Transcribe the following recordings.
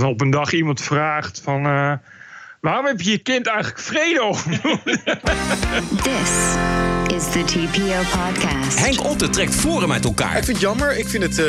dat op een dag iemand vraagt van... eh, waarom heb je je kind eigenlijk Fredo This is the TPO podcast. Henk Otte trekt Forum uit elkaar. Ik vind het jammer. Ik vind het eh,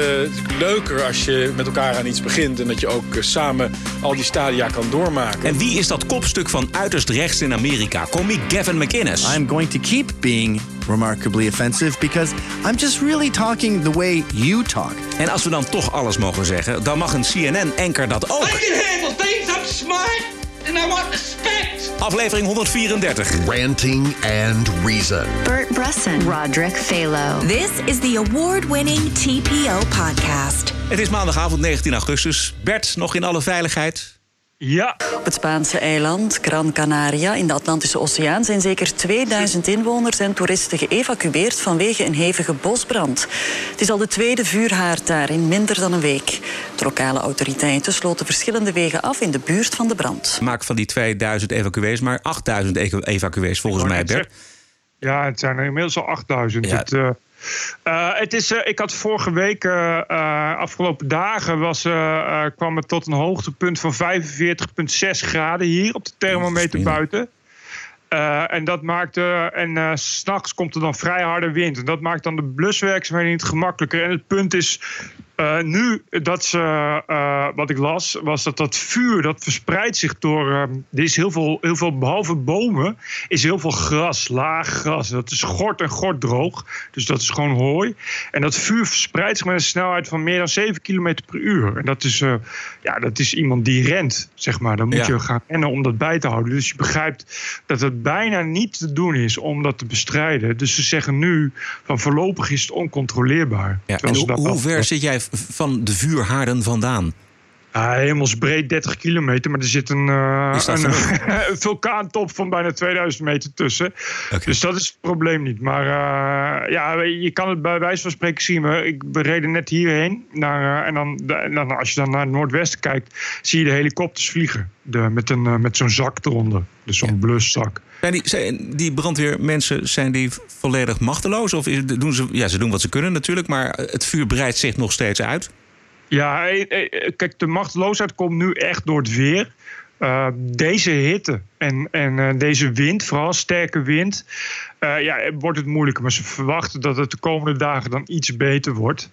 leuker als je met elkaar aan iets begint... en dat je ook eh, samen al die stadia kan doormaken. En wie is dat kopstuk van uiterst rechts in Amerika? Komiek Gavin McInnes. I'm going to keep being remarkably offensive because I'm just really talking the way you talk. En als we dan toch alles mogen zeggen, dan mag een CNN-anker dat I ook. can handle things. I'm smart and I want respect. Aflevering 134. Ranting and Reason. Bert Brusson, Roderick Phalo. This is the award winning TPO podcast. Het is maandagavond 19 augustus. Bert, nog in alle veiligheid? Ja, Op het Spaanse eiland Gran Canaria in de Atlantische Oceaan zijn zeker 2000 inwoners en toeristen geëvacueerd vanwege een hevige bosbrand. Het is al de tweede vuurhaard daar in minder dan een week. De lokale autoriteiten sloten verschillende wegen af in de buurt van de brand. Maak van die 2000 evacuees maar 8000 evacu- evacuees volgens mij, Bert. Ja, het zijn er inmiddels al 8000. Ja. Het, eh, eh, het is, eh, ik had vorige week, eh, afgelopen dagen, was, kwam het tot een hoogtepunt van 45,6 graden hier op de thermometer buiten. En dat maakte, en s s'nachts komt er dan vrij harde wind. En dat maakt dan de bluswerkzaamheden niet gemakkelijker. En het punt is, eh, nu dat ze, eh, wat ik las, was dat dat vuur dat verspreidt zich door. eh, er is heel veel, heel veel, behalve bomen, is heel veel gras, laag gras. Dat is gort en gort droog. Dus dat is gewoon hooi. En dat vuur verspreidt zich met een snelheid van meer dan 7 km per uur. En dat is, eh, ja, dat is iemand die rent, zeg maar. Dan moet Ja. je gaan rennen om dat bij te houden. Dus je begrijpt dat het bijna niet te doen is om dat te bestrijden. Dus ze zeggen nu van voorlopig is het oncontroleerbaar. Ja, en hoe, dat hoe al- ver zit jij van de vuurhaarden vandaan? Ja, hemelsbreed 30 kilometer, maar er zit een, dat een, vulkaantop van bijna 2000 meter tussen. Dus dat is het probleem niet. Maar eh, ja, je kan het bij wijze van spreken zien. We, ik, we reden net hierheen. Naar, eh, en, dan, de- dan, als je dan naar het noordwesten kijkt, zie je de helikopters vliegen. De, met een, met zo'n zak eronder. Dus zo'n bluszak. Zijn die, zijn die brandweermensen zijn die volledig machteloos? Of doen ze, ja, ze doen wat ze kunnen natuurlijk, maar het vuur breidt zich nog steeds uit? Ja, kijk, de machteloosheid komt nu echt door het weer. Eh, deze hitte en, en eh, deze wind, vooral sterke wind, eh, ja, wordt het moeilijker. Maar ze verwachten dat het de komende dagen dan iets beter wordt.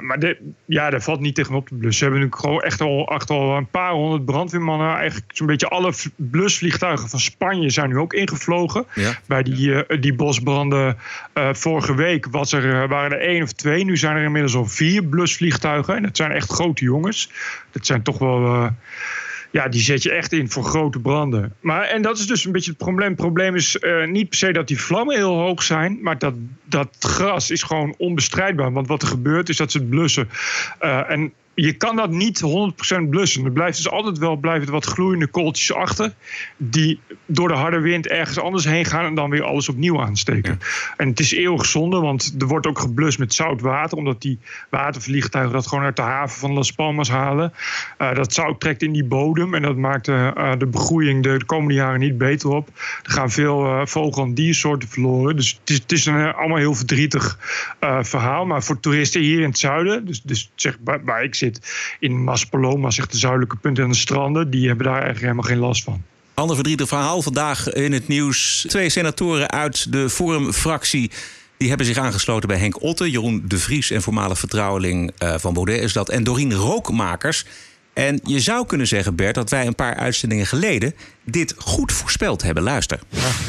Maar de, ja, daar valt niet tegenop te blussen. Ze hebben nu gewoon echt al, echt al een paar honderd brandweermannen. Eigenlijk zo'n beetje alle blusvliegtuigen van Spanje zijn nu ook ingevlogen. Ja. Bij die, die bosbranden vorige week was er, waren er één of twee. Nu zijn er inmiddels al vier blusvliegtuigen. En dat zijn echt grote jongens. Dat zijn toch wel... ja, die zet je echt in voor grote branden. Maar, en dat is dus een beetje het probleem. Het probleem is eh, niet per se dat die vlammen heel hoog zijn... maar dat, dat gras is gewoon onbestrijdbaar. Want wat er gebeurt is dat ze het blussen. Eh, en je kan dat niet 100% blussen. Er blijft dus altijd wel blijven wat gloeiende kooltjes achter... die door de harde wind ergens anders heen gaan... en dan weer alles opnieuw aansteken. En het is eeuwig zonde, want er wordt ook geblust met zout water... omdat die watervliegtuigen dat gewoon uit de haven van Las Palmas halen. Eh, dat zout trekt in die bodem en dat maakt eh, eh, de begroeiing de, de komende jaren niet beter op. Er gaan veel vogel- en diersoorten verloren. Dus het is, het is een allemaal heel verdrietig verhaal. Maar voor toeristen hier in het zuiden, dus, dus zeg, waar, waar ik zit, in Maspaloma, zeg de zuidelijke punten en de stranden, die hebben daar eigenlijk helemaal geen last van. Ander verdrietig verhaal vandaag in het nieuws. Twee senatoren uit de Forum-fractie... die hebben zich aangesloten bij Henk Otte... Jeroen de Vries en voormalig vertrouweling eh, van Baudet is dat... en Dorien Rookmakers. En je zou kunnen zeggen, Bert, dat wij een paar uitzendingen geleden... dit goed voorspeld hebben. Luister.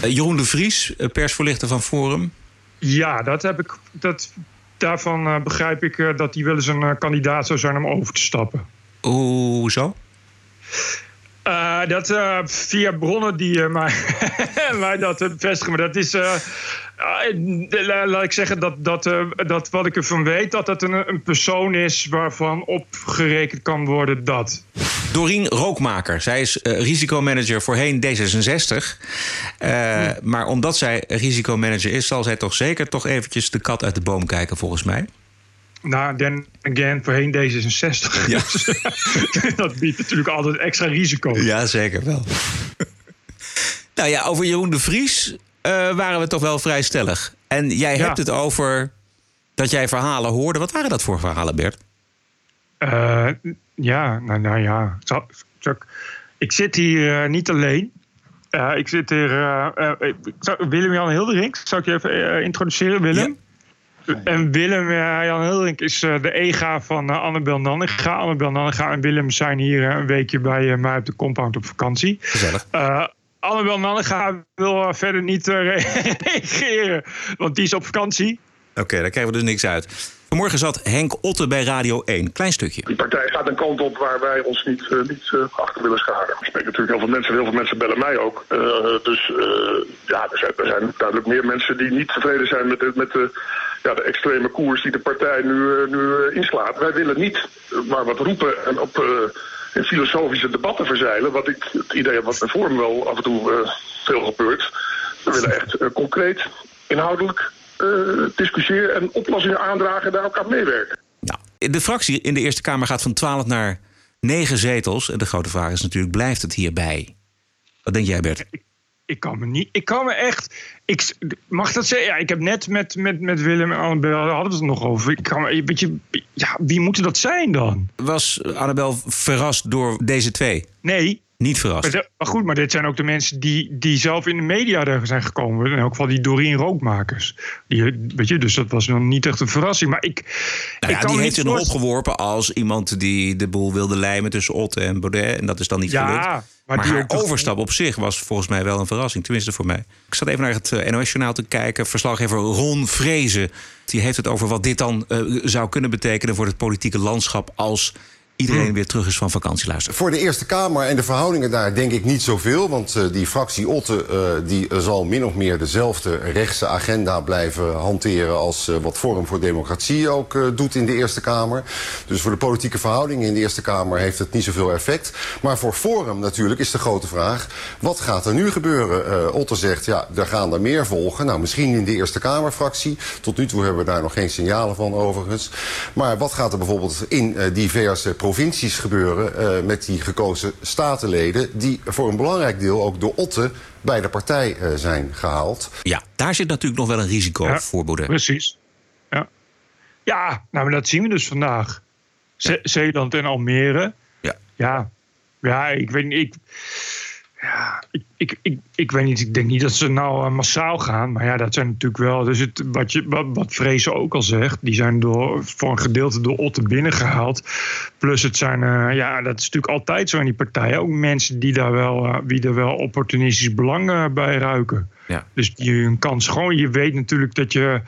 Eh, Jeroen de Vries, eh, persvoorlichter van Forum. Ja, dat heb ik. Dat, daarvan eh, begrijp ik eh, dat hij wel eens een eh, kandidaat zou zijn om over te stappen. Hoezo? Eh, dat eh, via bronnen die eh, mij, mij dat bevestigen. Maar dat is. la- laat ik zeggen dat, dat, eh, dat wat ik ervan weet, dat dat een, een persoon is waarvan opgerekend kan worden dat. Dorien Rookmaker. Zij is risicomanager voorheen D66. Eh, Maar omdat zij risicomanager is, zal zij toch zeker toch eventjes de kat uit de boom kijken, volgens mij. Nou, then again, voorheen D66. Ja. dat biedt natuurlijk altijd extra risico. Ja, zeker wel. nou ja, over Jeroen de Vries eh, waren we toch wel vrij stellig. En jij Ja. hebt het over dat jij verhalen hoorde. Wat waren dat voor verhalen, Bert? Eh, ja, nou, nou ja. Ik- zit hier eh, niet alleen. Ik zit hier. zou- Willem-Jan Hilderink. Zal ik je even introduceren, Willem? En Willem-Jan Hilderink is eh, de EGA van eh, Annabel Nanninga. Annabel Nanninga en Willem zijn hier eh, een weekje bij eh, mij op de compound op vakantie. Gezellig. Eh Annabel Nanninga wil verder niet eh, re- reageren, want die is op vakantie. Oké, daar krijgen we dus niks uit. Vanmorgen zat Henk Otte bij Radio 1. Klein stukje. Die partij gaat een kant op waar wij ons niet, niet eh, achter willen scharen. Ik spreek natuurlijk heel veel mensen, heel veel mensen bellen mij ook. Eh, dus eh, ja, er zijn, er zijn duidelijk meer mensen die niet tevreden zijn met met de, ja, de extreme koers die de partij nu, eh, nu eh, inslaat. Wij willen niet eh, maar wat roepen en op eh, in filosofische debatten verzeilen. Wat ik het idee heb wat bij Forum wel af en toe eh, veel gebeurt. We willen echt concreet, inhoudelijk eh, discussiëren en oplossingen aandragen en daar ook aan meewerken. Nou, de fractie in de Eerste Kamer gaat van 12 naar 9 zetels. En de grote vraag is natuurlijk, blijft het hierbij? Wat denk jij, Bert? Ik kan me niet. Ik kan me echt. Ik, mag dat zeggen? Ja, ik heb net met, met, met Willem en Annabel hadden we het nog over. Ik kan, me- weet je, ja, wie moeten dat zijn dan? Was Annabel verrast door deze twee? Nee. Niet verrast. Maar, maar goed, maar dit zijn ook de mensen die, die zelf in de media er zijn gekomen. In elk geval die Doreen Rookmakers. Die, weet je, dus dat was nog niet echt een verrassing. Maar ik. Nou ik kan die heeft er nog opgeworpen als iemand die de boel wilde lijmen tussen Otte en Baudet. En dat is dan niet Ja, gelukt. Maar Maar, die haar overstap op zich was volgens mij wel een verrassing. Tenminste voor mij. Ik zat even naar het eh, NOS-journaal te kijken. Verslaggever Ron Vrezen. Die heeft het over wat dit dan eh, zou kunnen betekenen voor het politieke landschap als iedereen weer terug is van vakantie. Luister. Voor de Eerste Kamer en de verhoudingen daar denk ik niet zoveel. Want eh, die fractie Otte eh, die zal min of meer dezelfde rechtse agenda blijven hanteren... als eh, wat Forum voor Democratie ook doet in de Eerste Kamer. Dus voor de politieke verhoudingen in de Eerste Kamer heeft het niet zoveel effect. Maar voor Forum natuurlijk is de grote vraag... wat gaat er nu gebeuren? Eh Otte zegt, ja, er gaan er meer volgen. Nou, misschien in de Eerste Kamerfractie. Tot nu toe hebben we daar nog geen signalen van overigens. Maar wat gaat er bijvoorbeeld in diverse provincies gebeuren... eh, met die gekozen statenleden... die voor een belangrijk deel ook door Otte bij de partij eh, zijn gehaald. Ja, daar zit natuurlijk nog wel een risico Ja, voor Baudet. Precies. Ja. ja, nou, maar dat zien we dus vandaag. Ze- Zeeland en Almere. Ja. Ja, ja ik weet niet. Ik, ja, ik, ik, ik, ik weet niet. Ik denk niet dat ze nou eh, massaal gaan. Maar ja, dat zijn natuurlijk wel. Dus het, wat, je, wat, wat Vrezen ook al zegt. Die zijn door, voor een gedeelte door Otte binnengehaald. Plus het zijn. eh, ja, dat is natuurlijk altijd zo in die partijen. Ook mensen die daar wel, eh, wie er wel opportunistisch belang bij ruiken. Ja. Dus die een kans gewoon. Je weet natuurlijk dat je.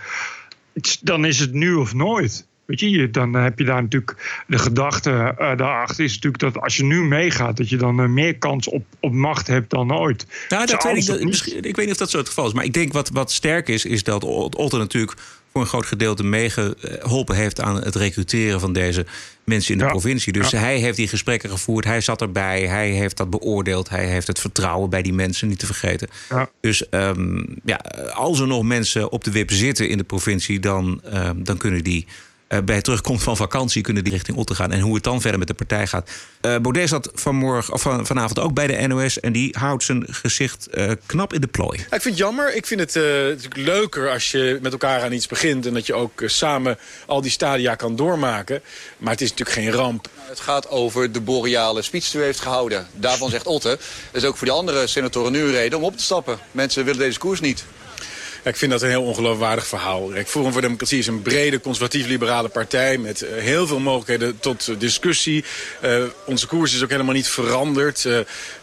het- Dan is het nu of nooit. Weet je, dan heb je daar natuurlijk de gedachte eh, daarachter is natuurlijk dat als je nu meegaat, dat je dan eh, meer kans op, op macht hebt dan ooit. Nou, dat weet ik, dat- misschien- ik weet niet of dat zo het geval is. Maar ik denk wat, wat sterk is, is dat Ot- Otte natuurlijk voor een groot gedeelte meegeholpen heeft aan het recruteren van deze mensen in de Ja. provincie. Dus Ja. hij heeft die gesprekken gevoerd, hij zat erbij, hij heeft dat beoordeeld, hij heeft het vertrouwen bij die mensen niet te vergeten. Ja. Dus ehm, ja, als er nog mensen op de wip zitten in de provincie, dan, ehm, dan kunnen die. Eh, bij terugkomst van vakantie kunnen die richting Otte gaan. En hoe het dan verder met de partij gaat. Eh Baudet zat vanmorgen, of van, vanavond ook bij de NOS. En die houdt zijn gezicht eh, knap in de plooi. Ja, ik vind het jammer. Ik vind het eh, natuurlijk leuker als je met elkaar aan iets begint... en dat je ook samen al die stadia kan doormaken. Maar het is natuurlijk geen ramp. Het gaat over de boreale speech die u heeft gehouden. Daarvan zegt Otte. Dat is ook voor die andere senatoren nu een reden om op te stappen. Mensen willen deze koers niet. Ik vind dat een heel ongeloofwaardig verhaal. Kijk, Forum voor Democratie is een brede conservatief-liberale partij... met eh, heel veel mogelijkheden tot eh, discussie. Eh, onze koers is ook helemaal niet veranderd.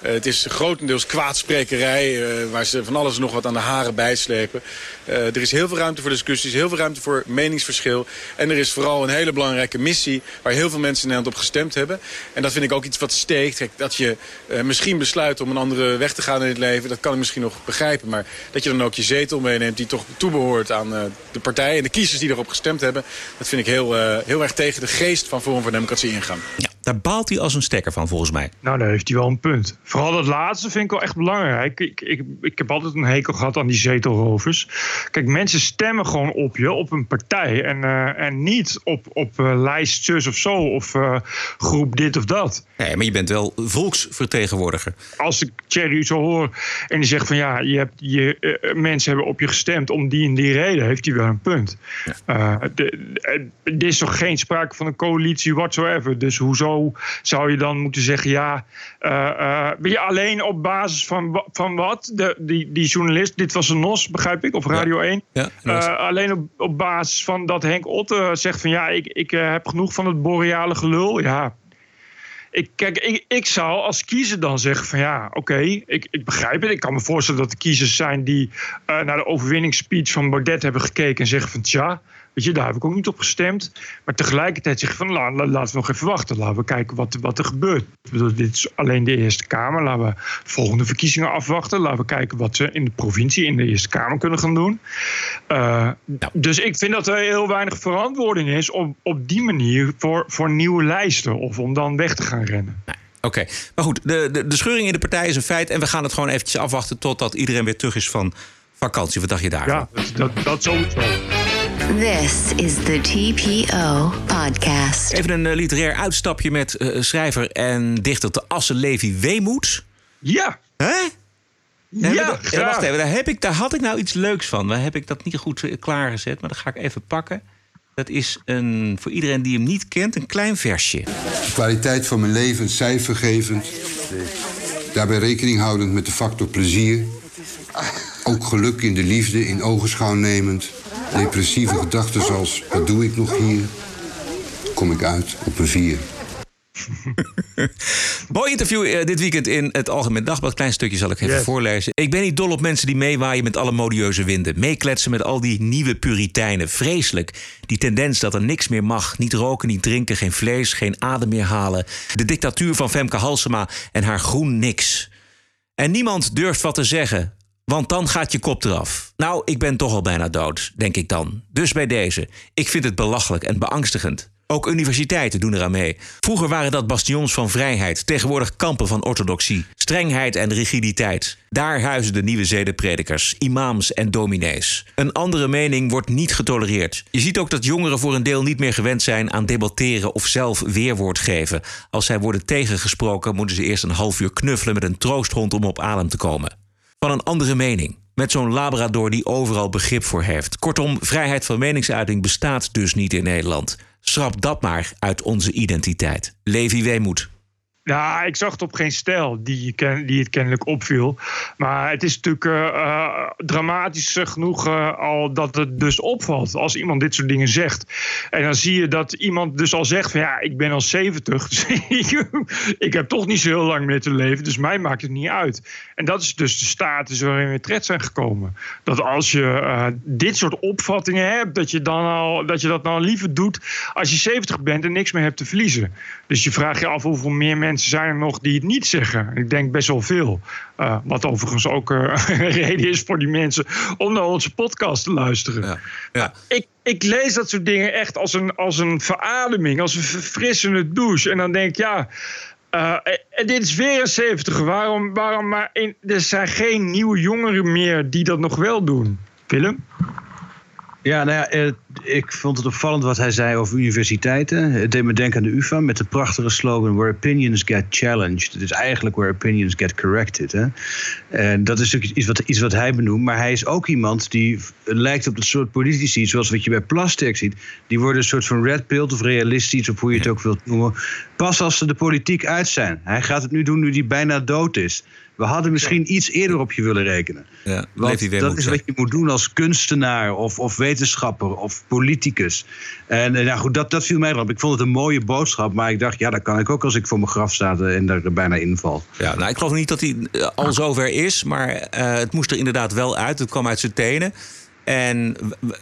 Het is grotendeels kwaadsprekerij... waar ze van alles nog wat aan de haren bijslepen. Er is heel veel ruimte voor discussies, heel veel ruimte voor meningsverschil. En er is vooral een hele belangrijke missie... waar heel veel mensen in Nederland op gestemd hebben. En dat vind ik ook iets wat steekt. Kijk, dat je misschien besluit om een andere weg te gaan in het leven... dat kan ik misschien nog begrijpen. Maar dat je dan ook je zetel meeneemt die toch toebehoort aan eh, de partij... en de kiezers die erop gestemd hebben... dat vind ik heel, eh, heel erg tegen de geest van Forum voor Democratie ingaan. Ja, daar baalt hij als een stekker van, volgens mij. Nou, daar heeft hij wel een punt. Vooral dat laatste vind ik wel echt belangrijk. Ik, ik, ik heb altijd een hekel gehad aan die zetelrovers. Kijk, mensen stemmen gewoon op je, op een partij. En, eh, en niet op, op lijst zus of zo, of eh, groep dit of dat. Nee, maar je bent wel volksvertegenwoordiger. Als ik Thierry zo hoor en die zegt van ja, je hebt, je, mensen hebben op je gestemd om die en die reden, heeft hij wel een punt. Er is toch geen sprake van een coalitie whatsoever. Dus hoezo zo zou je dan moeten zeggen: ja, je, alleen op basis van, van wat? De, die, die journalist, dit was een NOS, begrijp ik, of Radio 1. Ja. Eh, alleen op, op basis van dat Henk Otte zegt van ja, ik, ik heb genoeg van het boreale gelul. Ja, ik, kijk, ik, ik zou als kiezer dan zeggen van ja, oké, ik, ik begrijp het. Ik kan me voorstellen dat er kiezers zijn die naar de overwinningsspeech van Baudet hebben gekeken en zeggen van tja, weet je, daar heb ik ook niet op gestemd. Maar tegelijkertijd zeggen van la, la- laten we nog even wachten. Laten we kijken wat, wat er gebeurt. Bedoel, dit is alleen de Eerste Kamer. Laten we volgende verkiezingen afwachten. Laten we kijken wat ze in de provincie, in de Eerste Kamer kunnen gaan doen. Eh, Dus ik vind dat er heel weinig verantwoording is op, op die manier voor, voor nieuwe lijsten. Of om dan weg te gaan rennen. Oké, maar goed, de, de, de scheuring in de partij is een feit. En we gaan het gewoon eventjes afwachten totdat iedereen weer terug is van vakantie. Wat dacht je daarvan? Ja, dat, dat, dat sowieso. This is the TPO podcast. Even een eh, literair uitstapje met eh, schrijver en dichter te Assen Levi Weemoed. Ja. Hè? Ja, eh, graag. wacht even, daar, heb ik, daar had ik nou iets leuks van. Daar heb ik dat niet goed klaargezet, maar dat ga ik even pakken. Dat is een, voor iedereen die hem niet kent, een klein versje. De kwaliteit van mijn leven cijfergevend. Daarbij rekening houdend met de factor plezier. Ook geluk in de liefde in ogenschouw nemend. Depressieve gedachten zoals, wat doe ik nog hier? Kom ik uit op een vier. Mooi interview eh, dit weekend in het Algemeen Dagblad. Klein stukje zal ik even Yes. voorlezen. Ik ben niet dol op mensen die meewaaien met alle modieuze winden. Meekletsen met al die nieuwe puriteinen. Vreselijk. Die tendens dat er niks meer mag. Niet roken, niet drinken, geen vlees, geen adem meer halen. De dictatuur van Femke Halsema en haar groen niks. En niemand durft wat te zeggen. Want dan gaat je kop eraf. Nou, ik ben toch al bijna dood, denk ik dan. Dus bij deze. Ik vind het belachelijk en beangstigend. Ook universiteiten doen eraan mee. Vroeger waren dat bastions van vrijheid, tegenwoordig kampen van orthodoxie, strengheid en rigiditeit. Daar huizen de nieuwe zedenpredikers, imams en dominees. Een andere mening wordt niet getolereerd. Je ziet ook dat jongeren voor een deel niet meer gewend zijn aan debatteren of zelf weerwoord geven. Als zij worden tegengesproken, moeten ze eerst een half uur knuffelen met een troosthond om op adem te komen van een andere mening. Met zo'n labrador die overal begrip voor heeft. Kortom, vrijheid van meningsuiting bestaat dus niet in Nederland. Schrap dat maar uit onze identiteit. Levi Weemoed. Ja, ik zag het op geen stijl die, die het kennelijk opviel. Maar het is natuurlijk eh, eh, dramatisch genoeg eh, al dat het dus opvalt als iemand dit soort dingen zegt. En dan zie je dat iemand dus al zegt van ja, ik ben al 70. Dus ik, heb toch niet zo heel lang meer te leven. Dus mij maakt het niet uit. En dat is dus de status waarin we terecht zijn gekomen. Dat als je dit soort opvattingen hebt, dat je, dan al, dat je dat nou liever doet als je 70 bent en niks meer hebt te verliezen. Dus je vraagt je af hoeveel meer mensen zijn er nog die het niet zeggen. Ik denk best wel veel. Uh, wat overigens ook uh, een reden is voor die mensen om naar onze podcast te luisteren. Ja. Ja. Ik, ik lees dat soort dingen echt als een, als een verademing, als een verfrissende douche. En dan denk ik, ja. Uh, en dit is weer een 70. Waarom, waarom maar in, er zijn geen nieuwe jongeren meer die dat nog wel doen? Willem? Ja, nou ja, eh, ik vond het opvallend wat hij zei over universiteiten. Het deed me denken aan de UvA met de prachtige slogan... Where opinions get challenged. Het is eigenlijk where opinions get corrected. Hè? En dat is natuurlijk iets wat, iets wat hij benoemt. Maar hij is ook iemand die lijkt op het soort politici... zoals wat je bij Plasterk ziet. Die worden een soort van red pill of realistisch... of hoe je het ook wilt noemen. Pas als ze de politiek uit zijn. Hij gaat het nu doen nu hij bijna dood is. We hadden misschien iets eerder op je willen rekenen. Ja, Want dat is wat je moet doen als kunstenaar of, of wetenschapper of politicus. En nou goed, dat, dat viel mij erop. Ik vond het een mooie boodschap, maar ik dacht, ja, dat kan ik ook als ik voor mijn graf sta en daar bijna inval. Ja, nou, ik geloof niet dat hij al zover is, maar uh, het moest er inderdaad wel uit. Het kwam uit zijn tenen. En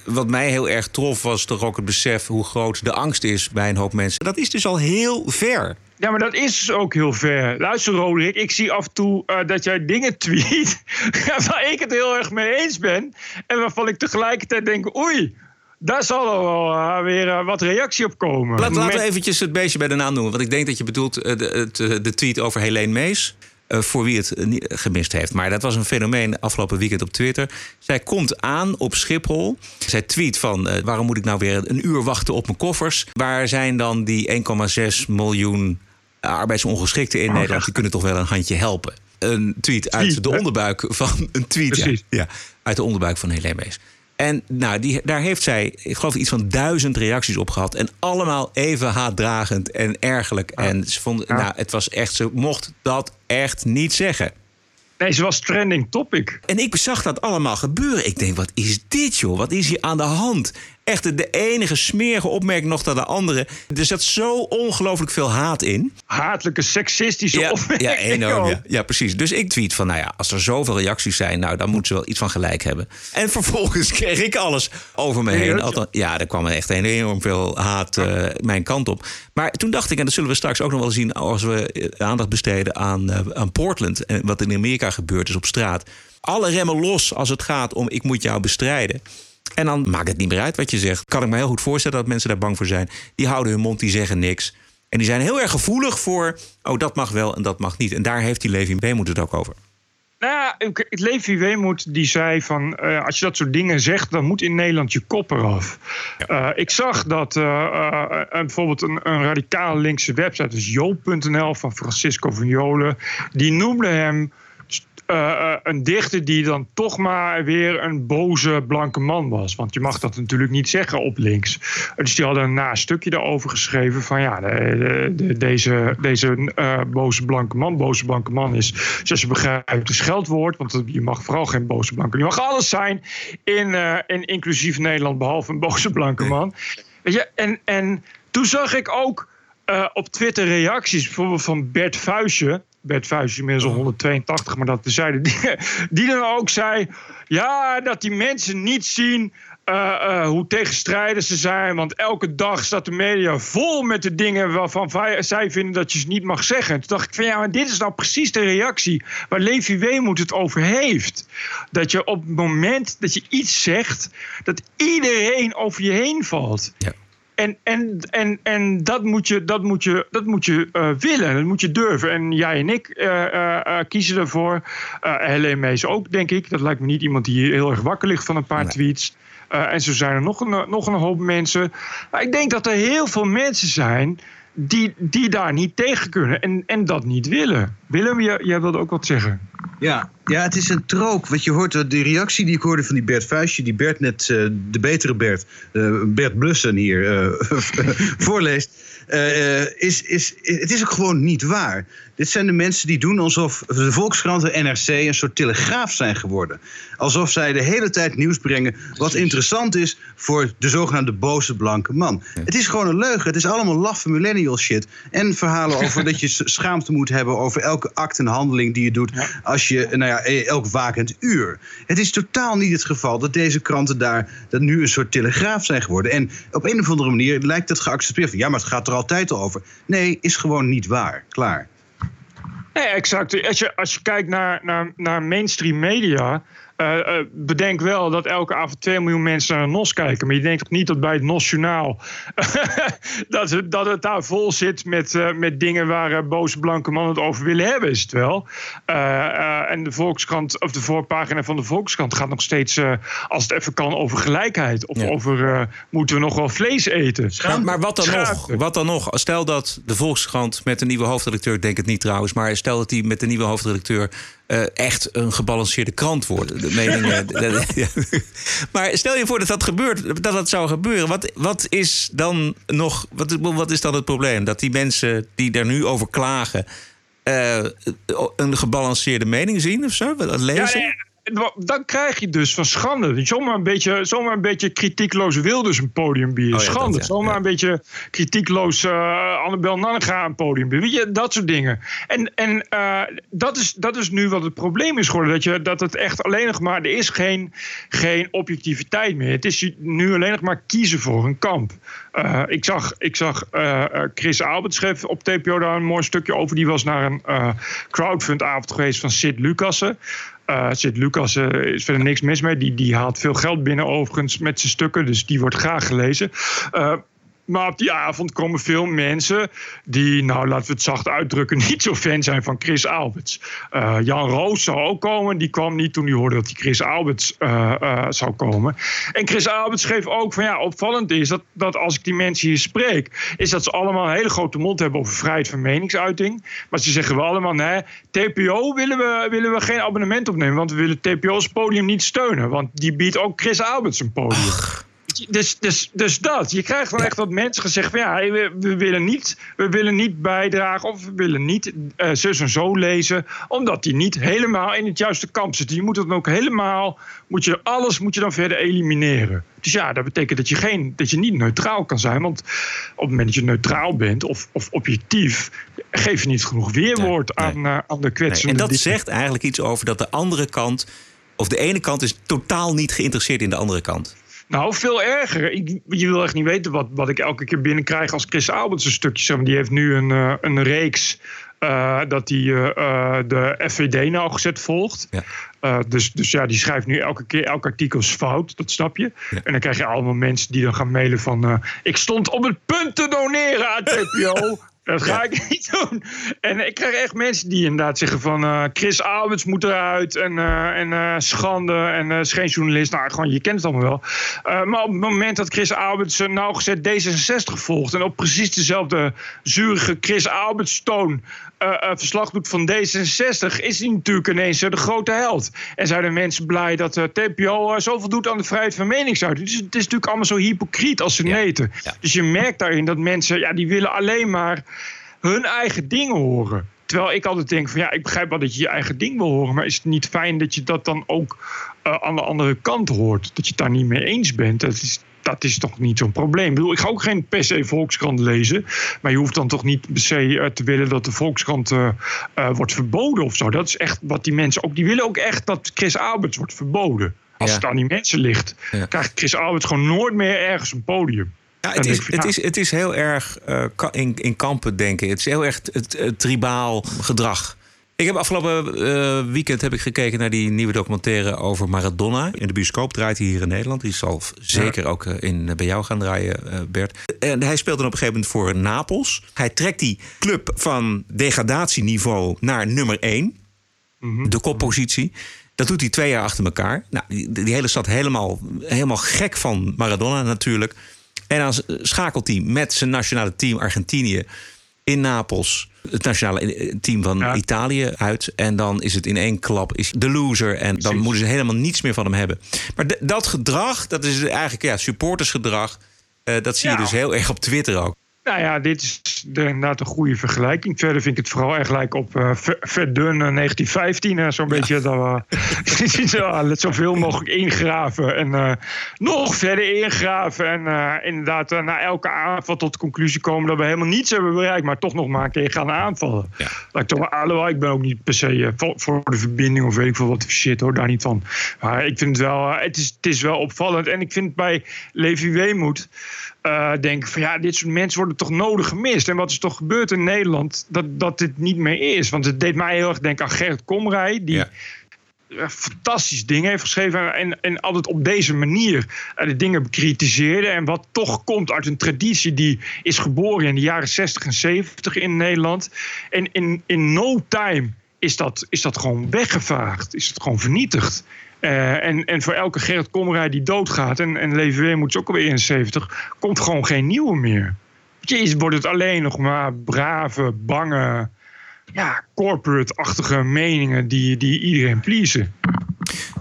wat mij heel erg trof was toch ook het besef hoe groot de angst is bij een hoop mensen. Dat is dus al heel ver. Ja, maar dat is dus ook heel ver. Luister, Roderick, ik zie af en toe uh, dat jij dingen tweet waar ik het heel erg mee eens ben. En waarvan ik tegelijkertijd denk, oei, daar zal er wel uh, weer uh, wat reactie op komen. Laat, laten we eventjes het beestje bij de naam noemen. Want ik denk dat je bedoelt de, de, de tweet over Helene Mees. Voor wie het gemist heeft. Maar dat was een fenomeen afgelopen weekend op Twitter. Zij komt aan op Schiphol. Zij tweet van waarom moet ik nou weer een uur wachten op mijn koffers? Waar zijn dan die 1,6 miljoen arbeidsongeschikten in oh, Nederland? Ja. Die kunnen toch wel een handje helpen. Een tweet uit de onderbuik van een tweet. Ja, ja, uit de onderbuik van Helene Mees. En nou, die, daar heeft zij, ik geloof, iets van duizend reacties op gehad. En allemaal even haatdragend en ergerlijk. En ze vonden, nou, het was echt, ze mocht dat echt niet zeggen. Nee, ze was trending topic. En ik zag dat allemaal gebeuren. Ik denk, wat is dit joh? Wat is hier aan de hand? Echt de enige smerige opmerking nog dan de andere. Er zat zo ongelooflijk veel haat in. Hatelijke, seksistische ja, opmerkingen. Ja, enorm. Ja. ja, precies. Dus ik tweet van, nou ja, als er zoveel reacties zijn... nou, dan moeten ze wel iets van gelijk hebben. En vervolgens kreeg ik alles over me heen. Althans, ja, er kwam echt enorm veel haat uh, mijn kant op. Maar toen dacht ik, en dat zullen we straks ook nog wel zien... als we aandacht besteden aan, uh, aan Portland... en wat in Amerika gebeurd is op straat. Alle remmen los als het gaat om ik moet jou bestrijden. En dan maakt het niet meer uit wat je zegt. Kan ik me heel goed voorstellen dat mensen daar bang voor zijn. Die houden hun mond, die zeggen niks. En die zijn heel erg gevoelig voor, oh dat mag wel en dat mag niet. En daar heeft die Levi Weemoed het ook over. Nou ja, Levi Weemoed die zei van... Uh, als je dat soort dingen zegt, dan moet in Nederland je kop eraf. Uh, ik zag dat uh, bijvoorbeeld een, een radicaal linkse website... dus joop.nl van Francisco van Jolen... die noemde hem uh, een dichter die dan toch maar weer een boze blanke man was. Want je mag dat natuurlijk niet zeggen op links. Dus die hadden een stukje daarover geschreven van ja, de, de, deze, deze uh, boze blanke man, boze blanke man is, zoals je begrijpt, een scheldwoord. Want je mag vooral geen boze blanke Je mag alles zijn in, in inclusief Nederland, behalve een boze blanke man. Weet je, en, en toen zag ik ook op Twitter reacties, bijvoorbeeld van Bert Vuijsje. Bert Vuijs inmiddels al 182, maar dat tezijde. Die, die dan ook zei: ja, dat die mensen niet zien. Uh, uh, hoe tegenstrijdig ze zijn. Want elke dag staat de media vol met de dingen waarvan zij vinden dat je ze niet mag zeggen. Toen dacht ik van ja, maar dit is nou precies de reactie waar Levi Weemoed het over heeft. Dat je op het moment dat je iets zegt, dat iedereen over je heen valt. Ja. En, en, en, en dat moet je, dat moet je, dat moet je uh, willen, dat moet je durven. En jij en ik uh, uh, kiezen ervoor. Helene Mees ook, denk ik. Dat lijkt me niet iemand die heel erg wakker ligt van een paar nee. tweets. en zo zijn er nog een, nog een hoop mensen. Maar ik denk dat er heel veel mensen zijn die, die daar niet tegen kunnen en, en dat niet willen. Willem, jij, jij wilde ook wat zeggen. Ja, ja, het is een trook. Wat je hoort, de reactie die ik hoorde van die Bert Vuistje, die Bert net, uh, de betere Bert, uh, Bert Blussen hier uh, voorleest. is, is, het is ook gewoon niet waar. Dit zijn de mensen die doen alsof de Volkskrant en NRC een soort telegraaf zijn geworden. Alsof zij de hele tijd nieuws brengen wat interessant is voor de zogenaamde boze blanke man. Het is gewoon een leugen. Het is allemaal laffe millennial shit. En verhalen over dat je schaamte moet hebben over elke act en handeling die je doet als je, nou ja, elk wakend uur. Het is totaal niet het geval dat deze kranten daar dat nu een soort telegraaf zijn geworden. En op een of andere manier lijkt het geaccepteerd. Ja, maar het gaat er altijd al over. Nee, is gewoon niet waar. Klaar. Nee, exact. Als je, als je kijkt naar, naar, naar mainstream media. Uh, uh, bedenk wel dat elke avond 2 miljoen mensen naar NOS kijken. Maar je denkt toch niet dat bij het NOS-journaal... dat, het, dat het daar vol zit met, uh, met dingen waar boze blanke mannen het over willen hebben, is het wel. en de Volkskrant, of de voorpagina van de Volkskrant gaat nog steeds, als het even kan, over gelijkheid. Of ja. over moeten we nog wel vlees eten. Maar, maar wat, dan nog, wat dan nog? Stel dat de Volkskrant met een nieuwe hoofdredacteur, ik denk het niet trouwens... maar stel dat die met de nieuwe hoofdredacteur... Uh, echt een gebalanceerde krant worden. De meningen. ja. Maar stel je voor dat dat gebeurt, dat dat zou gebeuren. Wat, wat is dan nog? Wat, wat is dan het probleem? Dat die mensen die daar nu over klagen. Uh, een gebalanceerde mening zien of zo? Dat lezen? Ja, nee dan krijg je dus van schande. Zomaar een beetje, zomaar een beetje kritiekloos Wilders een podium bieden. Oh ja, schande. Dat, ja. Zomaar ja. een beetje kritiekloos uh, Annabel Nanninga een podium bieden. Weet je, dat soort dingen. En, en uh, dat, is, dat is nu wat het probleem is geworden. Dat, je, dat het echt alleen nog maar... Er is geen, geen objectiviteit meer. Het is nu alleen nog maar kiezen voor een kamp. Uh, ik zag, ik zag Chris Albert schreef op TPO daar een mooi stukje over. Die was naar een crowdfundavond geweest van Sid Lucassen. Uh, Sid Lucas uh, is verder niks mis mee. Die, die haalt veel geld binnen overigens met zijn stukken. Dus die wordt graag gelezen. Uh, maar op die avond komen veel mensen die, nou laten we het zacht uitdrukken, niet zo fan zijn van Chris Alberts. Uh, Jan Roos zou ook komen, die kwam niet toen hij hoorde dat hij Chris Alberts uh, uh, zou komen. En Chris Alberts schreef ook van ja, opvallend is dat, dat als ik die mensen hier spreek, is dat ze allemaal een hele grote mond hebben over vrijheid van meningsuiting. Maar ze zeggen wel allemaal, nee, TPO willen we, willen we geen abonnement opnemen, want we willen TPO's podium niet steunen, want die biedt ook Chris Alberts een podium. Dus, dus, dus dat. Je krijgt wel echt wat mensen gezegd van ja, we, we, willen niet, we willen niet bijdragen of we willen niet uh, zus en zo lezen, omdat die niet helemaal in het juiste kamp zit. Je moet het dan ook helemaal, moet je alles moet je dan verder elimineren. Dus ja, dat betekent dat je, geen, dat je niet neutraal kan zijn. Want op het moment dat je neutraal bent of, of objectief, geef je niet genoeg weerwoord nee, nee. Aan, uh, aan de kwetsende nee, En dat zegt eigenlijk iets over dat de andere kant, of de ene kant is totaal niet geïnteresseerd in de andere kant. Nou, veel erger. Ik, je wil echt niet weten wat, wat ik elke keer binnenkrijg als Chris Alberts een stukje. Zeg maar. Die heeft nu een, uh, een reeks uh, dat hij uh, de FVD nauwgezet volgt. Ja. dus, dus ja, die schrijft nu elke keer elk artikel is fout, dat snap je. Ja. En dan krijg je allemaal mensen die dan gaan mailen van... ik stond op het punt te doneren aan TPO... Dat ga ja. ik niet doen. En ik krijg echt mensen die inderdaad zeggen van... Uh, Chris Alberts moet eruit en, uh, en uh, schande en is geen journalist. Nou, gewoon, je kent het allemaal wel. maar op het moment dat Chris Alberts nauwgezet D66 volgt... en op precies dezelfde zurige Chris Alberts toon... verslag doet van D66... is hij natuurlijk ineens de grote held. En zijn de mensen blij dat TPO zoveel doet aan de vrijheid van meningsuiting. Dus het is natuurlijk allemaal zo hypocriet als ze neten. Ja. Dus je merkt daarin dat mensen... ja, die willen alleen maar hun eigen dingen horen. Terwijl ik altijd denk van ja, ik begrijp wel dat je je eigen ding wil horen. Maar is het niet fijn dat je dat dan ook uh, aan de andere kant hoort? Dat je het daar niet mee eens bent. Dat is, dat is toch niet zo'n probleem. Ik, bedoel, ik ga ook geen per se Volkskrant lezen. Maar je hoeft dan toch niet per se uh, te willen dat de Volkskrant uh, wordt verboden of zo. Dat is echt wat die mensen ook. Die willen ook echt dat Chris Alberts wordt verboden. Als ja. het aan die mensen ligt, ja. krijgt Chris Alberts gewoon nooit meer ergens een podium. Ja, het, is, het, is, het is heel erg uh, in, in kampen denken. Het is heel erg het tribaal gedrag. Ik heb afgelopen uh, weekend heb ik gekeken naar die nieuwe documentaire over Maradona. In de bioscoop draait hij hier in Nederland. Die zal zeker ja. ook in, bij jou gaan draaien, Bert. En hij speelt dan op een gegeven moment voor Napels. Hij trekt die club van degradatieniveau naar nummer 1. Mm -hmm. De koppositie. Dat doet hij twee jaar achter elkaar. Nou, die, die hele stad helemaal, helemaal gek van Maradona natuurlijk. En dan schakelt hij met zijn nationale team Argentinië in Napels het nationale team van ja. Italië uit. En dan is het in één klap is de loser. En dan Precies. moeten ze helemaal niets meer van hem hebben. Maar dat gedrag, dat is eigenlijk ja, supportersgedrag. Uh, dat zie je dus heel erg op Twitter ook. Nou ja, dit is de, inderdaad een goede vergelijking. Verder vind ik het vooral echt lijken op uh, Verdun 1915. Uh, Zo'n ja. beetje dat we uh, zoveel mogelijk ingraven. En uh, nog verder ingraven. En inderdaad na elke aanval tot de conclusie komen dat we helemaal niets hebben bereikt. Maar toch nog maar een keer gaan aanvallen. Ja. Ik, toch, alhoewel, ik ben ook niet per se voor, voor, de verbinding of weet ik veel wat shit hoor. Daar niet van. Maar ik vind het wel, het, is, het is wel opvallend. En ik vind bij Levi Weemoed uh, denken van ja, dit soort mensen worden toch nodig gemist. En wat is toch gebeurd in Nederland dat, dat dit niet meer is? Want het deed mij heel erg denken aan Gerrit Komrij, die ja. fantastisch dingen heeft geschreven en, en altijd op deze manier uh, de dingen bekritiseerde. En wat toch komt uit een traditie die is geboren in de jaren 60 en 70 in Nederland. En in, in no time is dat, is dat gewoon weggevaagd, is het gewoon vernietigd. Uh, en, en voor elke Gerrit Komrij die doodgaat, en, en Levi Weemoed is ook alweer 71, komt gewoon geen nieuwe meer. Jezus, wordt het alleen nog maar brave, bange, ja, corporate-achtige meningen die, die iedereen pleasen.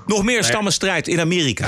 Nog meer stammenstrijd in Amerika.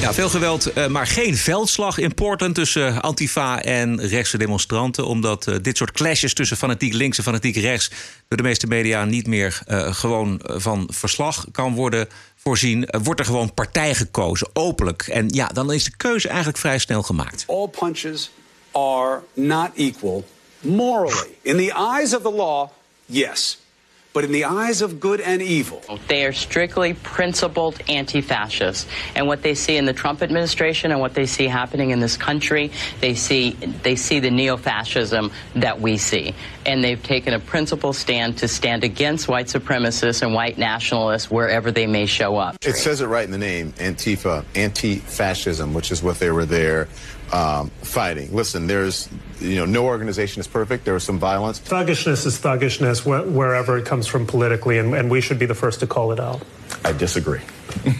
Ja, veel geweld, uh, maar geen veldslag in Portland tussen Antifa en rechtse demonstranten. Omdat uh, dit soort clashes tussen fanatiek links en fanatiek rechts door de meeste media niet meer gewoon van verslag kan worden voorzien. wordt er gewoon partij gekozen, openlijk. En ja, dan is de keuze eigenlijk vrij snel gemaakt. All punches are not equal morally. In the eyes of the law, yes. But in the eyes of good and evil. They are strictly principled anti fascists. And what they see in the Trump administration and what they see happening in this country, they see, they see the neo fascism that we see. And they've taken a principled stand to stand against white supremacists and white nationalists wherever they may show up. It says it right in the name Antifa, anti fascism, which is what they were there um, fighting. Listen, there's, you know, no organization is perfect. There was some violence. Thuggishness is thuggishness wh- wherever it comes from politically, and, and we should be the first to call it out. I disagree.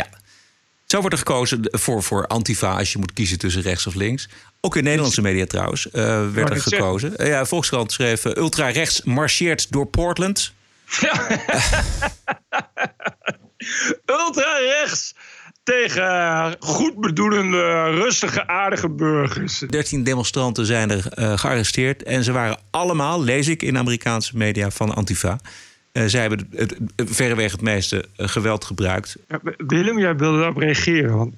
ja. Zo wordt er gekozen voor, voor Antifa als je moet kiezen tussen rechts of links. Ook in Nederlandse media trouwens uh, werd er gekozen. Uh, ja, Volkskrant schreef: uh, ultra-rechts marcheert door Portland. ultra-rechts tegen goed bedoelende, rustige, aardige burgers. 13 demonstranten zijn er uh, gearresteerd. En ze waren allemaal, lees ik in Amerikaanse media, van Antifa. Uh, zij hebben het, het, verreweg het meeste uh, geweld gebruikt. Ja, Willem, jij wilde daarop reageren. Want...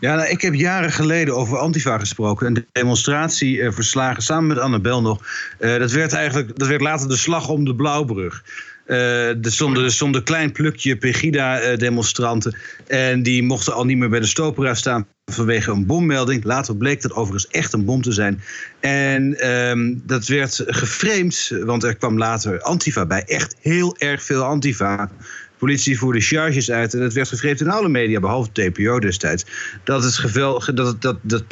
Ja, nou, ik heb jaren geleden over Antifa gesproken. Een demonstratie verslagen samen met Annabel nog. dat, werd eigenlijk, dat werd later de slag om de Blauwbrug. Uh, er stonden, stond een klein plukje Pegida-demonstranten. En die mochten al niet meer bij de stopera staan vanwege een bommelding. Later bleek dat overigens echt een bom te zijn. En um, dat werd geframed, want er kwam later Antifa bij. Echt heel erg veel Antifa. Politie voerde charges uit en dat werd geframed in alle media, behalve TPO destijds. Dat het geweld, dat, dat, dat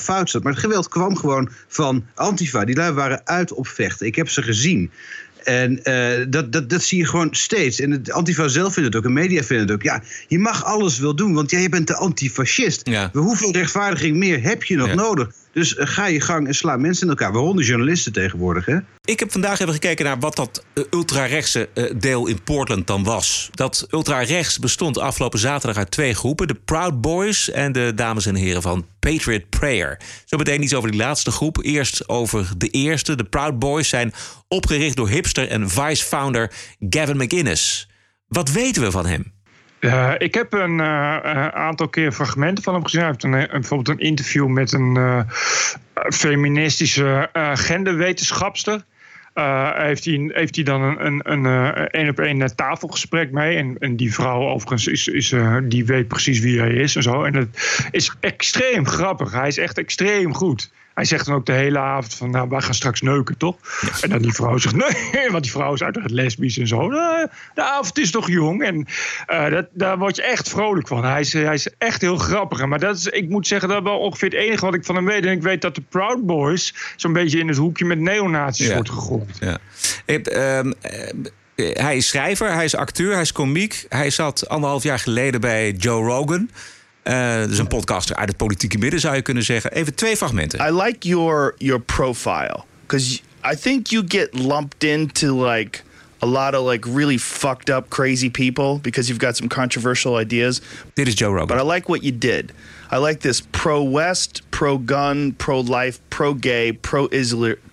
fout zat. Maar het geweld kwam gewoon van Antifa. Die lui waren uit op vechten. Ik heb ze gezien. En uh, dat, dat, dat zie je gewoon steeds. En het Antifa zelf vindt het ook, en media vinden het ook. Ja, je mag alles wel doen, want jij bent de antifascist. Ja. Hoeveel rechtvaardiging meer heb je nog ja. nodig? Dus uh, ga je gang en sla mensen in elkaar. Waaronder journalisten tegenwoordig, hè? Ik heb vandaag even gekeken naar wat dat uh, ultra-rechtse deel in Portland dan was. Dat ultra-rechts bestond afgelopen zaterdag uit twee groepen. De Proud Boys en de dames en heren van Patriot Prayer. Zo meteen iets over die laatste groep. Eerst over de eerste. De Proud Boys zijn opgericht door hipster en vice-founder Gavin McInnes. Wat weten we van hem? Uh, ik heb een uh, aantal keer fragmenten van hem gezien. Hij heeft een, bijvoorbeeld een interview met een feministische genderwetenschapster. heeft, hij, heeft hij dan een, een, een, een op een tafelgesprek mee. En, en die vrouw overigens is, is, die weet precies wie hij is en zo. En dat is extreem grappig. Hij is echt extreem goed. Hij zegt dan ook de hele avond van, nou, wij gaan straks neuken, toch? Ja. En dan die vrouw zegt, nee, want die vrouw is uiteraard lesbisch en zo. Nou, de avond is toch jong? En uh, dat, daar word je echt vrolijk van. Hij is, hij is echt heel grappig. Maar dat is, ik moet zeggen, dat is wel ongeveer het enige wat ik van hem weet. En ik weet dat de Proud Boys zo'n beetje in het hoekje met neonazies ja. wordt gegooid. Ja. Ik, um, hij is schrijver, hij is acteur, hij is komiek. Hij zat anderhalf jaar geleden bij Joe Rogan. Uh, dus een podcaster uit het politieke midden zou je kunnen zeggen. Even twee fragmenten. I like your your profile because I think you get lumped into like a lot of like really fucked up crazy people because you've got some controversial ideas. Dit is Joe Rogan. But I like what you did. I like this pro West, pro gun, pro life, pro gay, pro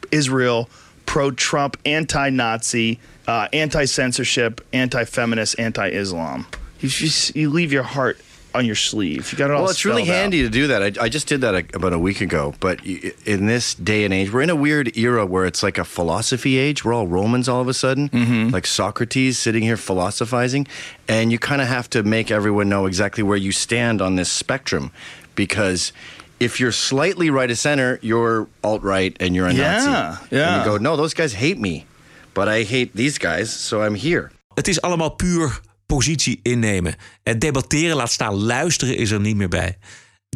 Israel, pro Trump, anti Nazi, uh, anti censorship, anti feminist, anti Islam. You, just, you leave your heart on your sleeve. You got it all. Well, it's really handy out. to do that. I, I, just did that about a week ago. But in this day and age, we're in a weird era where it's like a philosophy age. We're all Romans all of a sudden, mm-hmm. like Socrates sitting here philosophizing, and you kind of have to make everyone know exactly where you stand on this spectrum, because. If you're slightly right of center, you're alt right and you're a yeah, Nazi. Yeah. And you go, no, those guys hate me, but I hate these guys, so I'm here. Het is allemaal puur positie innemen. Het debatteren, laat staan luisteren, is er niet meer bij.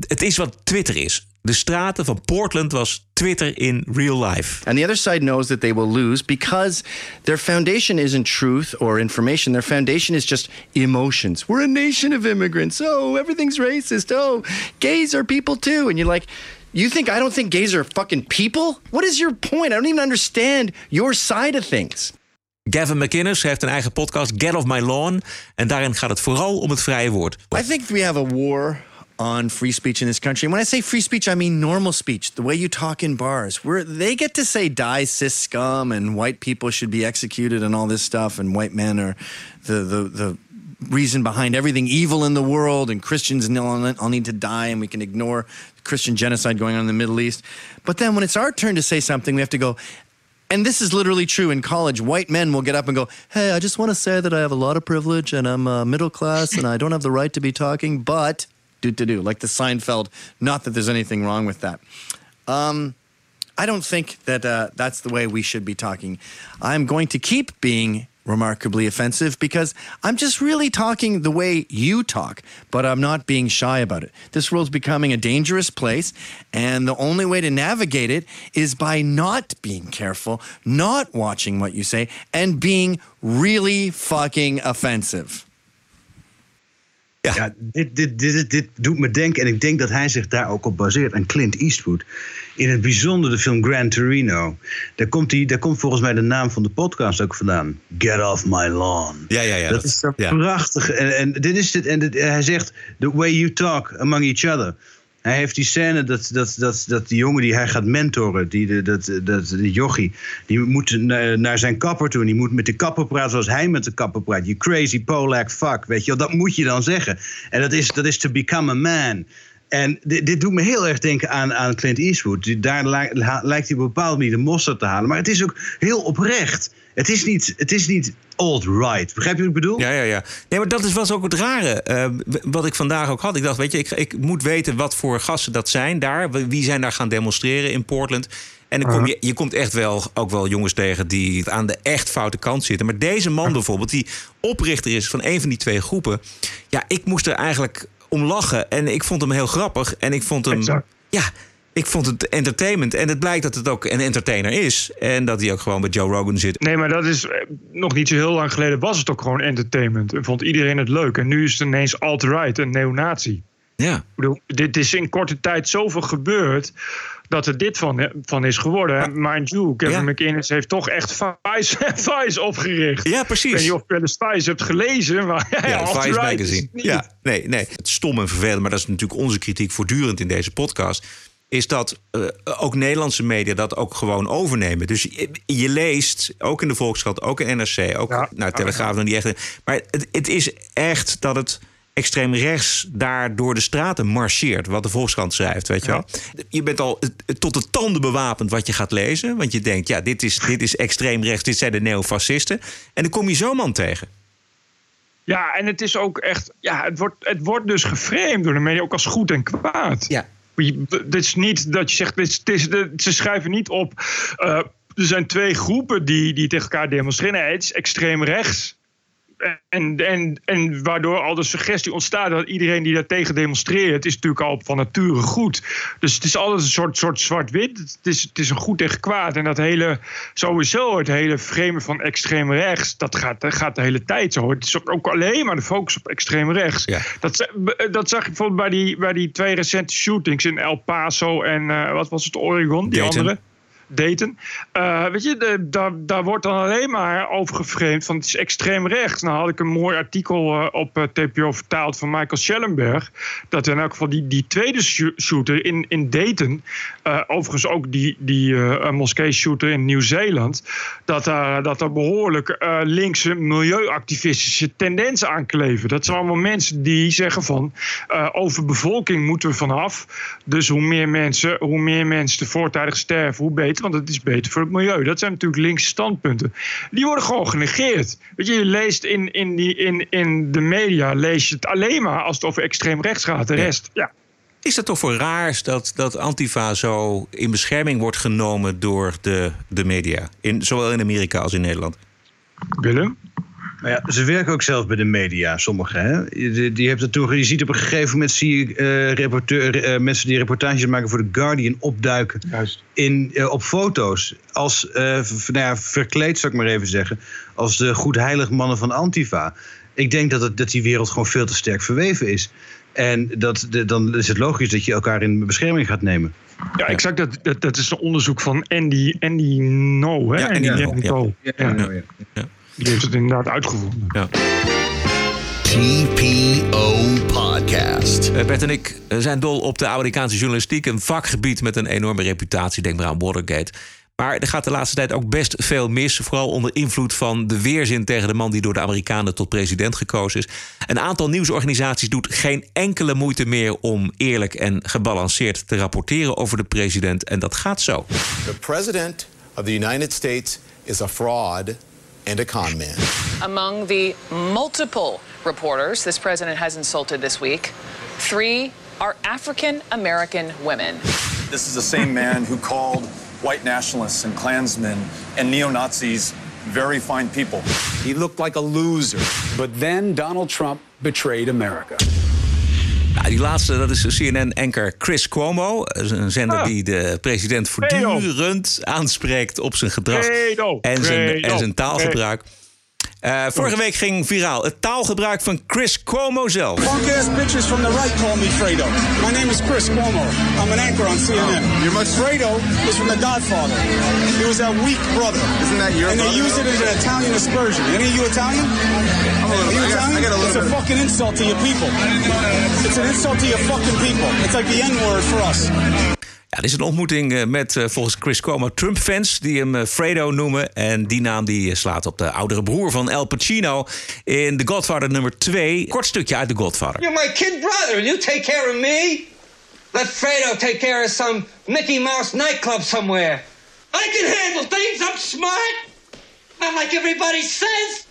Het is wat Twitter is. De straten van Portland was Twitter in real life. And the other side knows that they will lose because their foundation isn't truth or information. Their foundation is just emotions. We're a nation of immigrants. Oh, everything's racist. Oh, gays are people too. And you're like, you think I don't think gays are fucking people? What is your point? I don't even understand your side of things. Gavin McInnes heeft een eigen podcast, Get Off My Lawn. En daarin gaat het vooral om het vrije woord. I think we have a war on free speech in this country. And when I say free speech, I mean normal speech, the way you talk in bars, where they get to say die cis scum and white people should be executed and all this stuff, and white men are the the the reason behind everything evil in the world, and Christians all need to die, and we can ignore Christian genocide going on in the Middle East. But then when it's our turn to say something, we have to go, And this is literally true in college. White men will get up and go, Hey, I just want to say that I have a lot of privilege and I'm uh, middle class and I don't have the right to be talking, but do to do, like the Seinfeld. Not that there's anything wrong with that. Um, I don't think that uh, that's the way we should be talking. I'm going to keep being remarkably offensive because I'm just really talking the way you talk, but I'm not being shy about it. This world's becoming a dangerous place, and the only way to navigate it is by not being careful, not watching what you say, and being really fucking offensive. Ja, dit, dit, dit, dit doet me denken, en ik denk dat hij zich daar ook op baseert, aan Clint Eastwood. In het bijzonder de film Gran Torino. Daar komt, die, daar komt volgens mij de naam van de podcast ook vandaan. Get off my lawn. Ja, ja, ja. Dat, is toch prachtig. En, en dit is het. En dit- hij zegt: The way you talk among each other. Hij heeft die scène dat, dat, dat, dat die jongen die hij gaat mentoren, die, dat, dat, die jochie, die moet naar, zijn kapper toe. En die moet met de kapper praten zoals hij met de kapper praat. You crazy Polak fuck, weet je wel. Dat moet je dan zeggen. En dat is, dat is to become a man. En dit, doet me heel erg denken aan, aan Clint Eastwood. Daar lijkt hij bepaalde manier de mosterd te halen. Maar het is ook heel oprecht. Het is niet, het is niet alt-right. Begrijp je wat ik bedoel? Ja, ja, ja. Nee, maar dat is, was ook het rare. eh, wat ik vandaag ook had. Ik dacht, weet je, ik, ik moet weten wat voor gasten dat zijn daar. Wie zijn daar gaan demonstreren in Portland. En dan kom je, je komt echt wel, ook wel jongens tegen die aan de echt foute kant zitten. Maar deze man bijvoorbeeld, die oprichter is van een van die twee groepen. Ja, ik moest er eigenlijk om lachen. En ik vond hem heel grappig. En ik vond hem. Ja, ik vond het entertainment. En het blijkt dat het ook een entertainer is. En dat hij ook gewoon bij Joe Rogan zit. Nee, maar dat is eh, nog niet zo heel lang geleden was het ook gewoon entertainment. En vond iedereen het leuk. En nu is het ineens alt-right, een neonazi. Ja. Ik bedoel, dit is in korte tijd zoveel gebeurd dat er dit van, van is geworden. En Mind you, Kevin McInnes heeft toch echt Vice, Vice opgericht. Ja, precies. Ik weet niet of je wel eens Vice hebt gelezen, maar ja, Ja, Vice Magazine. Ja, nee, nee. Het stom en vervelend, maar dat is natuurlijk onze kritiek voortdurend in deze podcast. Is dat eh, ook Nederlandse media dat ook gewoon overnemen. Dus je, je leest, ook in de Volkskrant, ook in NRC, ook nou, Telegraaf nog niet echt. Maar het, het is echt dat het extreem rechts daar door de straten marcheert. Wat de Volkskrant schrijft, weet je wel. Je bent al tot de tanden bewapend wat je gaat lezen. Want je denkt, ja, dit is, dit is extreem rechts, dit zijn de neofascisten. En dan kom je zo'n man tegen. Ja, en het is ook echt. Ja, het wordt, het wordt dus geframed door de media ook als goed en kwaad. Ja. Het is niet dat je zegt. Is, ze schrijven niet op. eh, er zijn twee groepen die, die tegen elkaar demonstreren. Het is extreem rechts. En, en, en waardoor al de suggestie ontstaat dat iedereen die daartegen demonstreert, is natuurlijk al van nature goed. Dus het is altijd een soort, soort zwart-wit. Het is, het is een goed tegen kwaad. En dat hele, sowieso het hele framen van extreem rechts, dat gaat, dat gaat de hele tijd zo. Het is ook, ook alleen maar de focus op extreem rechts. Dat, dat zag je bijvoorbeeld bij die, bij die twee recente shootings in El Paso en eh, wat was het, Oregon, die Dayton. andere. Dayton. Eh, weet je, de, daar, daar wordt dan alleen maar over geframed van het is extreem rechts. Nou had ik een mooi artikel eh, op eh, TPO vertaald van Michael Schellenberg. Dat in elk geval die, die tweede shoo- shooter in, in Dayton, overigens ook die, die moskee-shooter in Nieuw-Zeeland, dat daar dat daar behoorlijk eh, linkse milieuactivistische tendensen aan kleven. Dat zijn allemaal mensen die zeggen van overbevolking moeten we vanaf. Dus hoe meer mensen, hoe meer mensen te voortijdig sterven, hoe beter. Want het is beter voor het milieu. Dat zijn natuurlijk linkse standpunten. Die worden gewoon genegeerd. Weet je, je leest in, in, die, in, in de media lees je het alleen maar als het over extreem rechts gaat. De rest, ja. Is dat toch voor raars dat, dat Antifa zo in bescherming wordt genomen door de, de media? In, zowel in Amerika als in Nederland. Willem? Maar ja, ze werken ook zelf bij de media, sommigen. Hè? Je, die hebt het toen, je ziet op een gegeven moment zie je, eh, reporteur, eh, mensen die reportages maken voor The Guardian opduiken In, eh, op foto's. Als eh, v- nou ja, verkleed, zou ik maar even zeggen. Als de goedheilig mannen van Antifa. Ik denk dat, het, dat die wereld gewoon veel te sterk verweven is. En dat, de, dan is het logisch dat je elkaar in bescherming gaat nemen. Ja, exact. Dat, dat, dat is een onderzoek van Andy, Andy No. Hè? Ja, Andy. Ja, Ja. Die heeft het inderdaad uitgevonden. Ja. TPO Podcast. Eh, Bert en ik eh, zijn dol op de Amerikaanse journalistiek. Een vakgebied met een enorme reputatie. Denk maar aan Watergate. Maar er gaat de laatste tijd ook best veel mis. Vooral onder invloed van de weerzin tegen de man die door de Amerikanen tot president gekozen is. Een aantal nieuwsorganisaties doet geen enkele moeite meer om eerlijk en gebalanceerd te rapporteren over de president. En dat gaat zo. The president of the United States is a fraud and a con man. Among the multiple reporters this president has insulted this week, three are African American women. This is the same man who called white nationalists and Klansmen and neo Nazis very fine people. He looked like a loser. But then Donald Trump betrayed America. Die laatste, dat is CNN-anker Chris Cuomo. Een zender die de president voortdurend aanspreekt op zijn gedrag en zijn, en zijn taalgebruik. Eh, vorige week ging viraal het taalgebruik van Chris Cuomo zelf. Punk ass bitches from the right call me Fredo. My name is Chris Cuomo. I'm an anchor on CNN. You're much Fredo is from The Godfather. He was that weak brother. Isn't that your And they use it as an Italian aspersion. Any of you Italian? Are you Italian? it's a fucking insult to your people. It's an insult to your fucking people. It's like the N-word for us. Ja, dit is een ontmoeting eh, met eh, volgens Chris Cuomo Trump-fans die hem eh, Fredo noemen. En die naam die slaat op de oudere broer van Al Pacino in The Godfather nummer 2. Kort stukje uit The Godfather. You're my kid brother, and you take care of me. Let Fredo take care of some Mickey Mouse nightclub somewhere. I can handle things. I'm smart. Not like everybody says.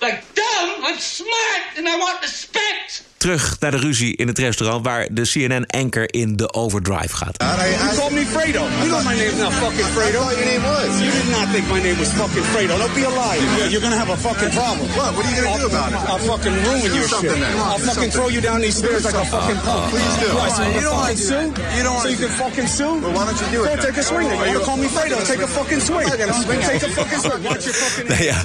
Like dumb. I'm smart, and I want respect. Terug naar de ruzie in het restaurant waar de CNN-anker in de overdrive gaat. You called me Fredo. You know my name's not fucking Fredo. I thought your name was. You did not think my name was fucking Fredo. Don't be a liar. You're, gonna have a fucking problem. What? What are you gonna do about it? I'll fucking ruin your shit. something then. I'll fucking throw you down these stairs like a fucking punk. Please do. Why, so you, don't fucking do sue? You don't So wanna you can fucking sue? Well, why don't you do it Go take a swing. You call me Fredo? Take a fucking swing. I'm not gonna swing at Take a fucking swing. Watch your fucking. Nou ja,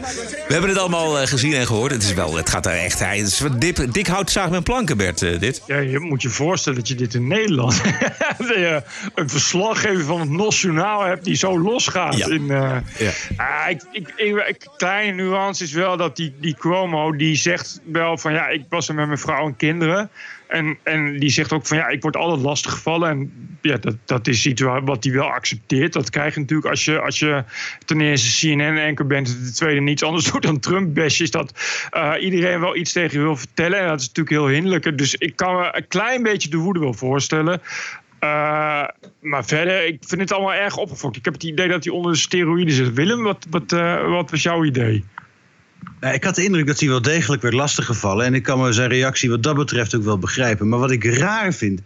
we hebben het allemaal eh, gezien en gehoord. Het, is wel, het gaat er echt... Hij, is wat dik, dik hout zaag met planken, Bert, eh, dit. Ja, je moet je voorstellen dat je dit in Nederland... een verslaggever van het NOS Journaal hebt die zo losgaat. Ja. In, eh, Ja. Ah, ik, ik, ik- ik- kleine nuance is wel dat die, die Cuomo, die zegt wel van ja, ik was er met mijn vrouw en kinderen. En, en die zegt ook van ja, ik word altijd lastig gevallen. En ja, dat, dat is iets wa- wat hij wel accepteert. Dat krijg je natuurlijk als je, als je ten eerste CNN-anker bent. en Ten tweede niets anders doet dan Trump-bash. Is dat eh, iedereen wel iets tegen je wil vertellen. En dat is natuurlijk heel hinderlijk. Dus ik kan me een klein beetje de woede wel voorstellen. Eh, maar verder, ik vind het allemaal erg opgefokt. Ik heb het idee dat hij onder de steroïden zit. Willem, wat, wat, eh, wat was jouw idee? Ik had de indruk dat hij wel degelijk werd lastiggevallen. En ik kan zijn reactie wat dat betreft ook wel begrijpen. Maar wat ik raar vind,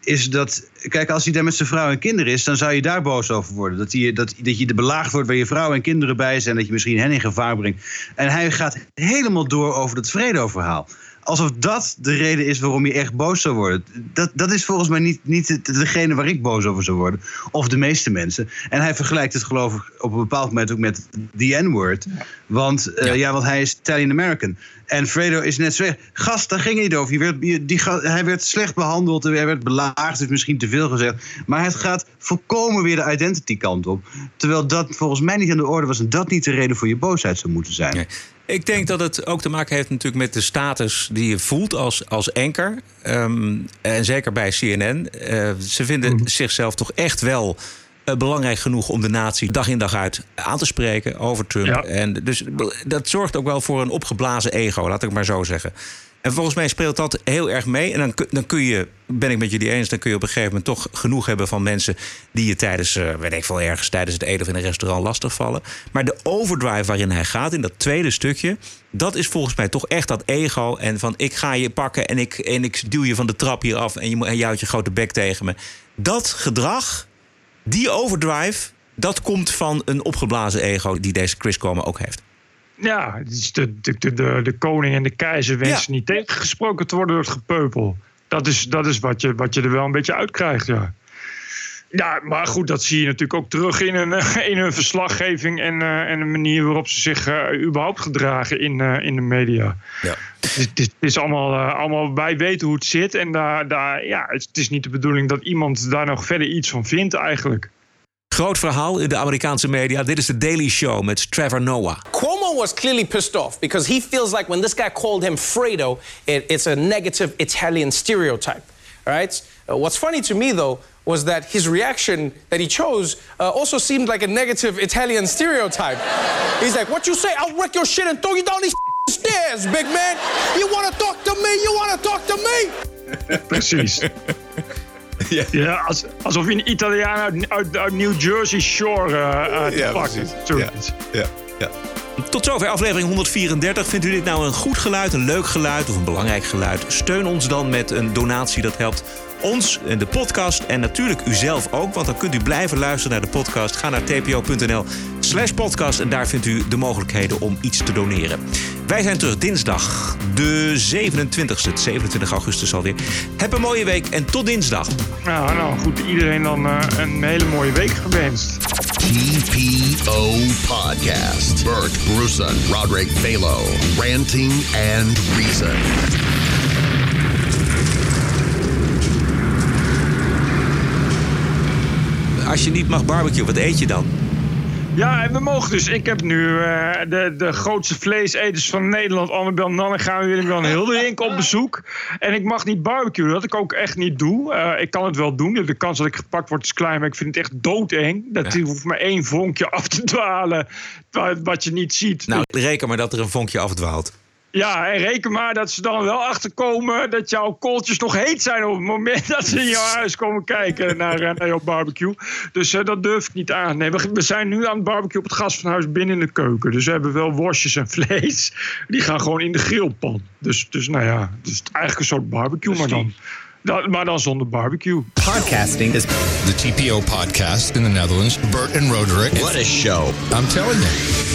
is dat... Kijk, als hij daar met zijn vrouw en kinderen is... dan zou je daar boos over worden. Dat, hij, dat, dat je er belaagd wordt waar je vrouw en kinderen bij zijn... dat je misschien hen in gevaar brengt. En hij gaat helemaal door over dat Fredo-verhaal. Alsof dat de reden is waarom je echt boos zou worden. Dat, dat is volgens mij niet, niet degene waar ik boos over zou worden. Of de meeste mensen. En hij vergelijkt het geloof ik op een bepaald moment ook met the N-word. Want, eh, ja. want hij is Italian-American. En Fredo is net zo erg. Gast, daar ging het niet over. Je werd, je- die, hij werd slecht behandeld. Hij werd belaagd. is misschien te veel gezegd. Maar het gaat volkomen weer de identity kant op. Terwijl dat volgens mij niet aan de orde was. En dat niet de reden voor je boosheid zou moeten zijn. Ik denk dat het ook te maken heeft natuurlijk met de status die je voelt als, als anker. Ehm, en zeker bij CNN. Eh, ze vinden zichzelf toch echt wel eh, belangrijk genoeg om de natie dag in dag uit aan te spreken over Trump. Ja. En dus dat zorgt ook wel voor een opgeblazen ego, laat ik maar zo zeggen. En volgens mij speelt dat heel erg mee. En dan, dan kun je, ben ik met jullie eens, dan kun je op een gegeven moment toch genoeg hebben van mensen die je tijdens, eh, weet ik veel, ergens tijdens het eten of in een restaurant lastigvallen. Maar de overdrive waarin hij gaat, in dat tweede stukje, dat is volgens mij toch echt dat ego. En van ik ga je pakken en ik, en ik duw je van de trap hier af en je, en je houdt je grote bek tegen me. Dat gedrag, die overdrive, dat komt van een opgeblazen ego die deze Chris Cuomo ook heeft. Ja, het is de, de, de, de, koning en de keizer wensen niet tegengesproken te worden door het gepeupel. Dat is, dat is wat, je, wat je er wel een beetje uit krijgt, ja. Ja, maar goed, dat zie je natuurlijk ook terug in hun, in hun verslaggeving en, eh, en de manier waarop ze zich eh, überhaupt gedragen in, eh, in de media. Ja. Het is, het allemaal, allemaal, wij weten hoe het zit en daar, daar, ja, het is niet de bedoeling dat iemand daar nog verder iets van vindt eigenlijk. Groot verhaal in de Amerikaanse media. Dit is de Daily Show met Trevor Noah. Cuomo was clearly pissed off because he feels like when this guy called him Fredo, it, it's a negative Italian stereotype. All right? Uh, what's funny to me, though, was that his reaction that he chose uh, also seemed like a negative Italian stereotype. He's like, What you say? I'll wreck your shit and throw you down these stairs, big man. You want to talk to me? You want to talk to me? Precies. Ja, als, alsof je een Italiaan uit, uit, uit New Jersey Shore uh, uit Ja, pakt. precies. Zoiets. Ja, Tot zover aflevering 134. Vindt u dit nou een goed geluid, een leuk geluid of een belangrijk geluid? Steun ons dan met een donatie. Dat helpt ons en de podcast en natuurlijk u zelf ook. Want dan kunt u blijven luisteren naar de podcast. Ga naar tpo.nl slash podcast en daar vindt u de mogelijkheden om iets te doneren. Wij zijn terug dinsdag, de 27e, het 27 augustus alweer. Heb een mooie week en tot dinsdag. Nou, nou goed, iedereen dan eh, een hele mooie week gewenst. TPO Podcast. Bert Bruson, Roderick Balo, Ranting and Reason. Als je niet mag barbecue, wat eet je dan? Ja, en we mogen dus. Ik heb nu eh, de, de grootste vleeseters van Nederland, Annabel Nanninga en Willem-Jan Hilderink op bezoek. En ik mag niet barbecuen, wat ik ook echt niet doe. Eh, ik kan het wel doen. De kans dat ik gepakt word is klein, maar ik vind het echt doodeng. Dat Ja. hoeft maar één vonkje af te dwalen, wa- wat je niet ziet. Nou, reken maar dat er een vonkje afdwaalt. Ja, en reken maar dat ze dan wel achterkomen dat jouw kooltjes nog heet zijn op het moment dat ze in jouw huis komen kijken naar, eh, naar jouw barbecue. Dus eh, dat durf ik niet aan. Nee, we, we zijn nu aan het barbecue op het gas van huis binnen in de keuken. Dus we hebben wel worstjes en vlees. Die gaan gewoon in de grillpan. Dus, dus nou ja, het is eigenlijk een soort barbecue, maar dan, dan, maar dan zonder barbecue. Podcasting is the TPO podcast in the Netherlands. Bert and Roderick. What a show. I'm telling you.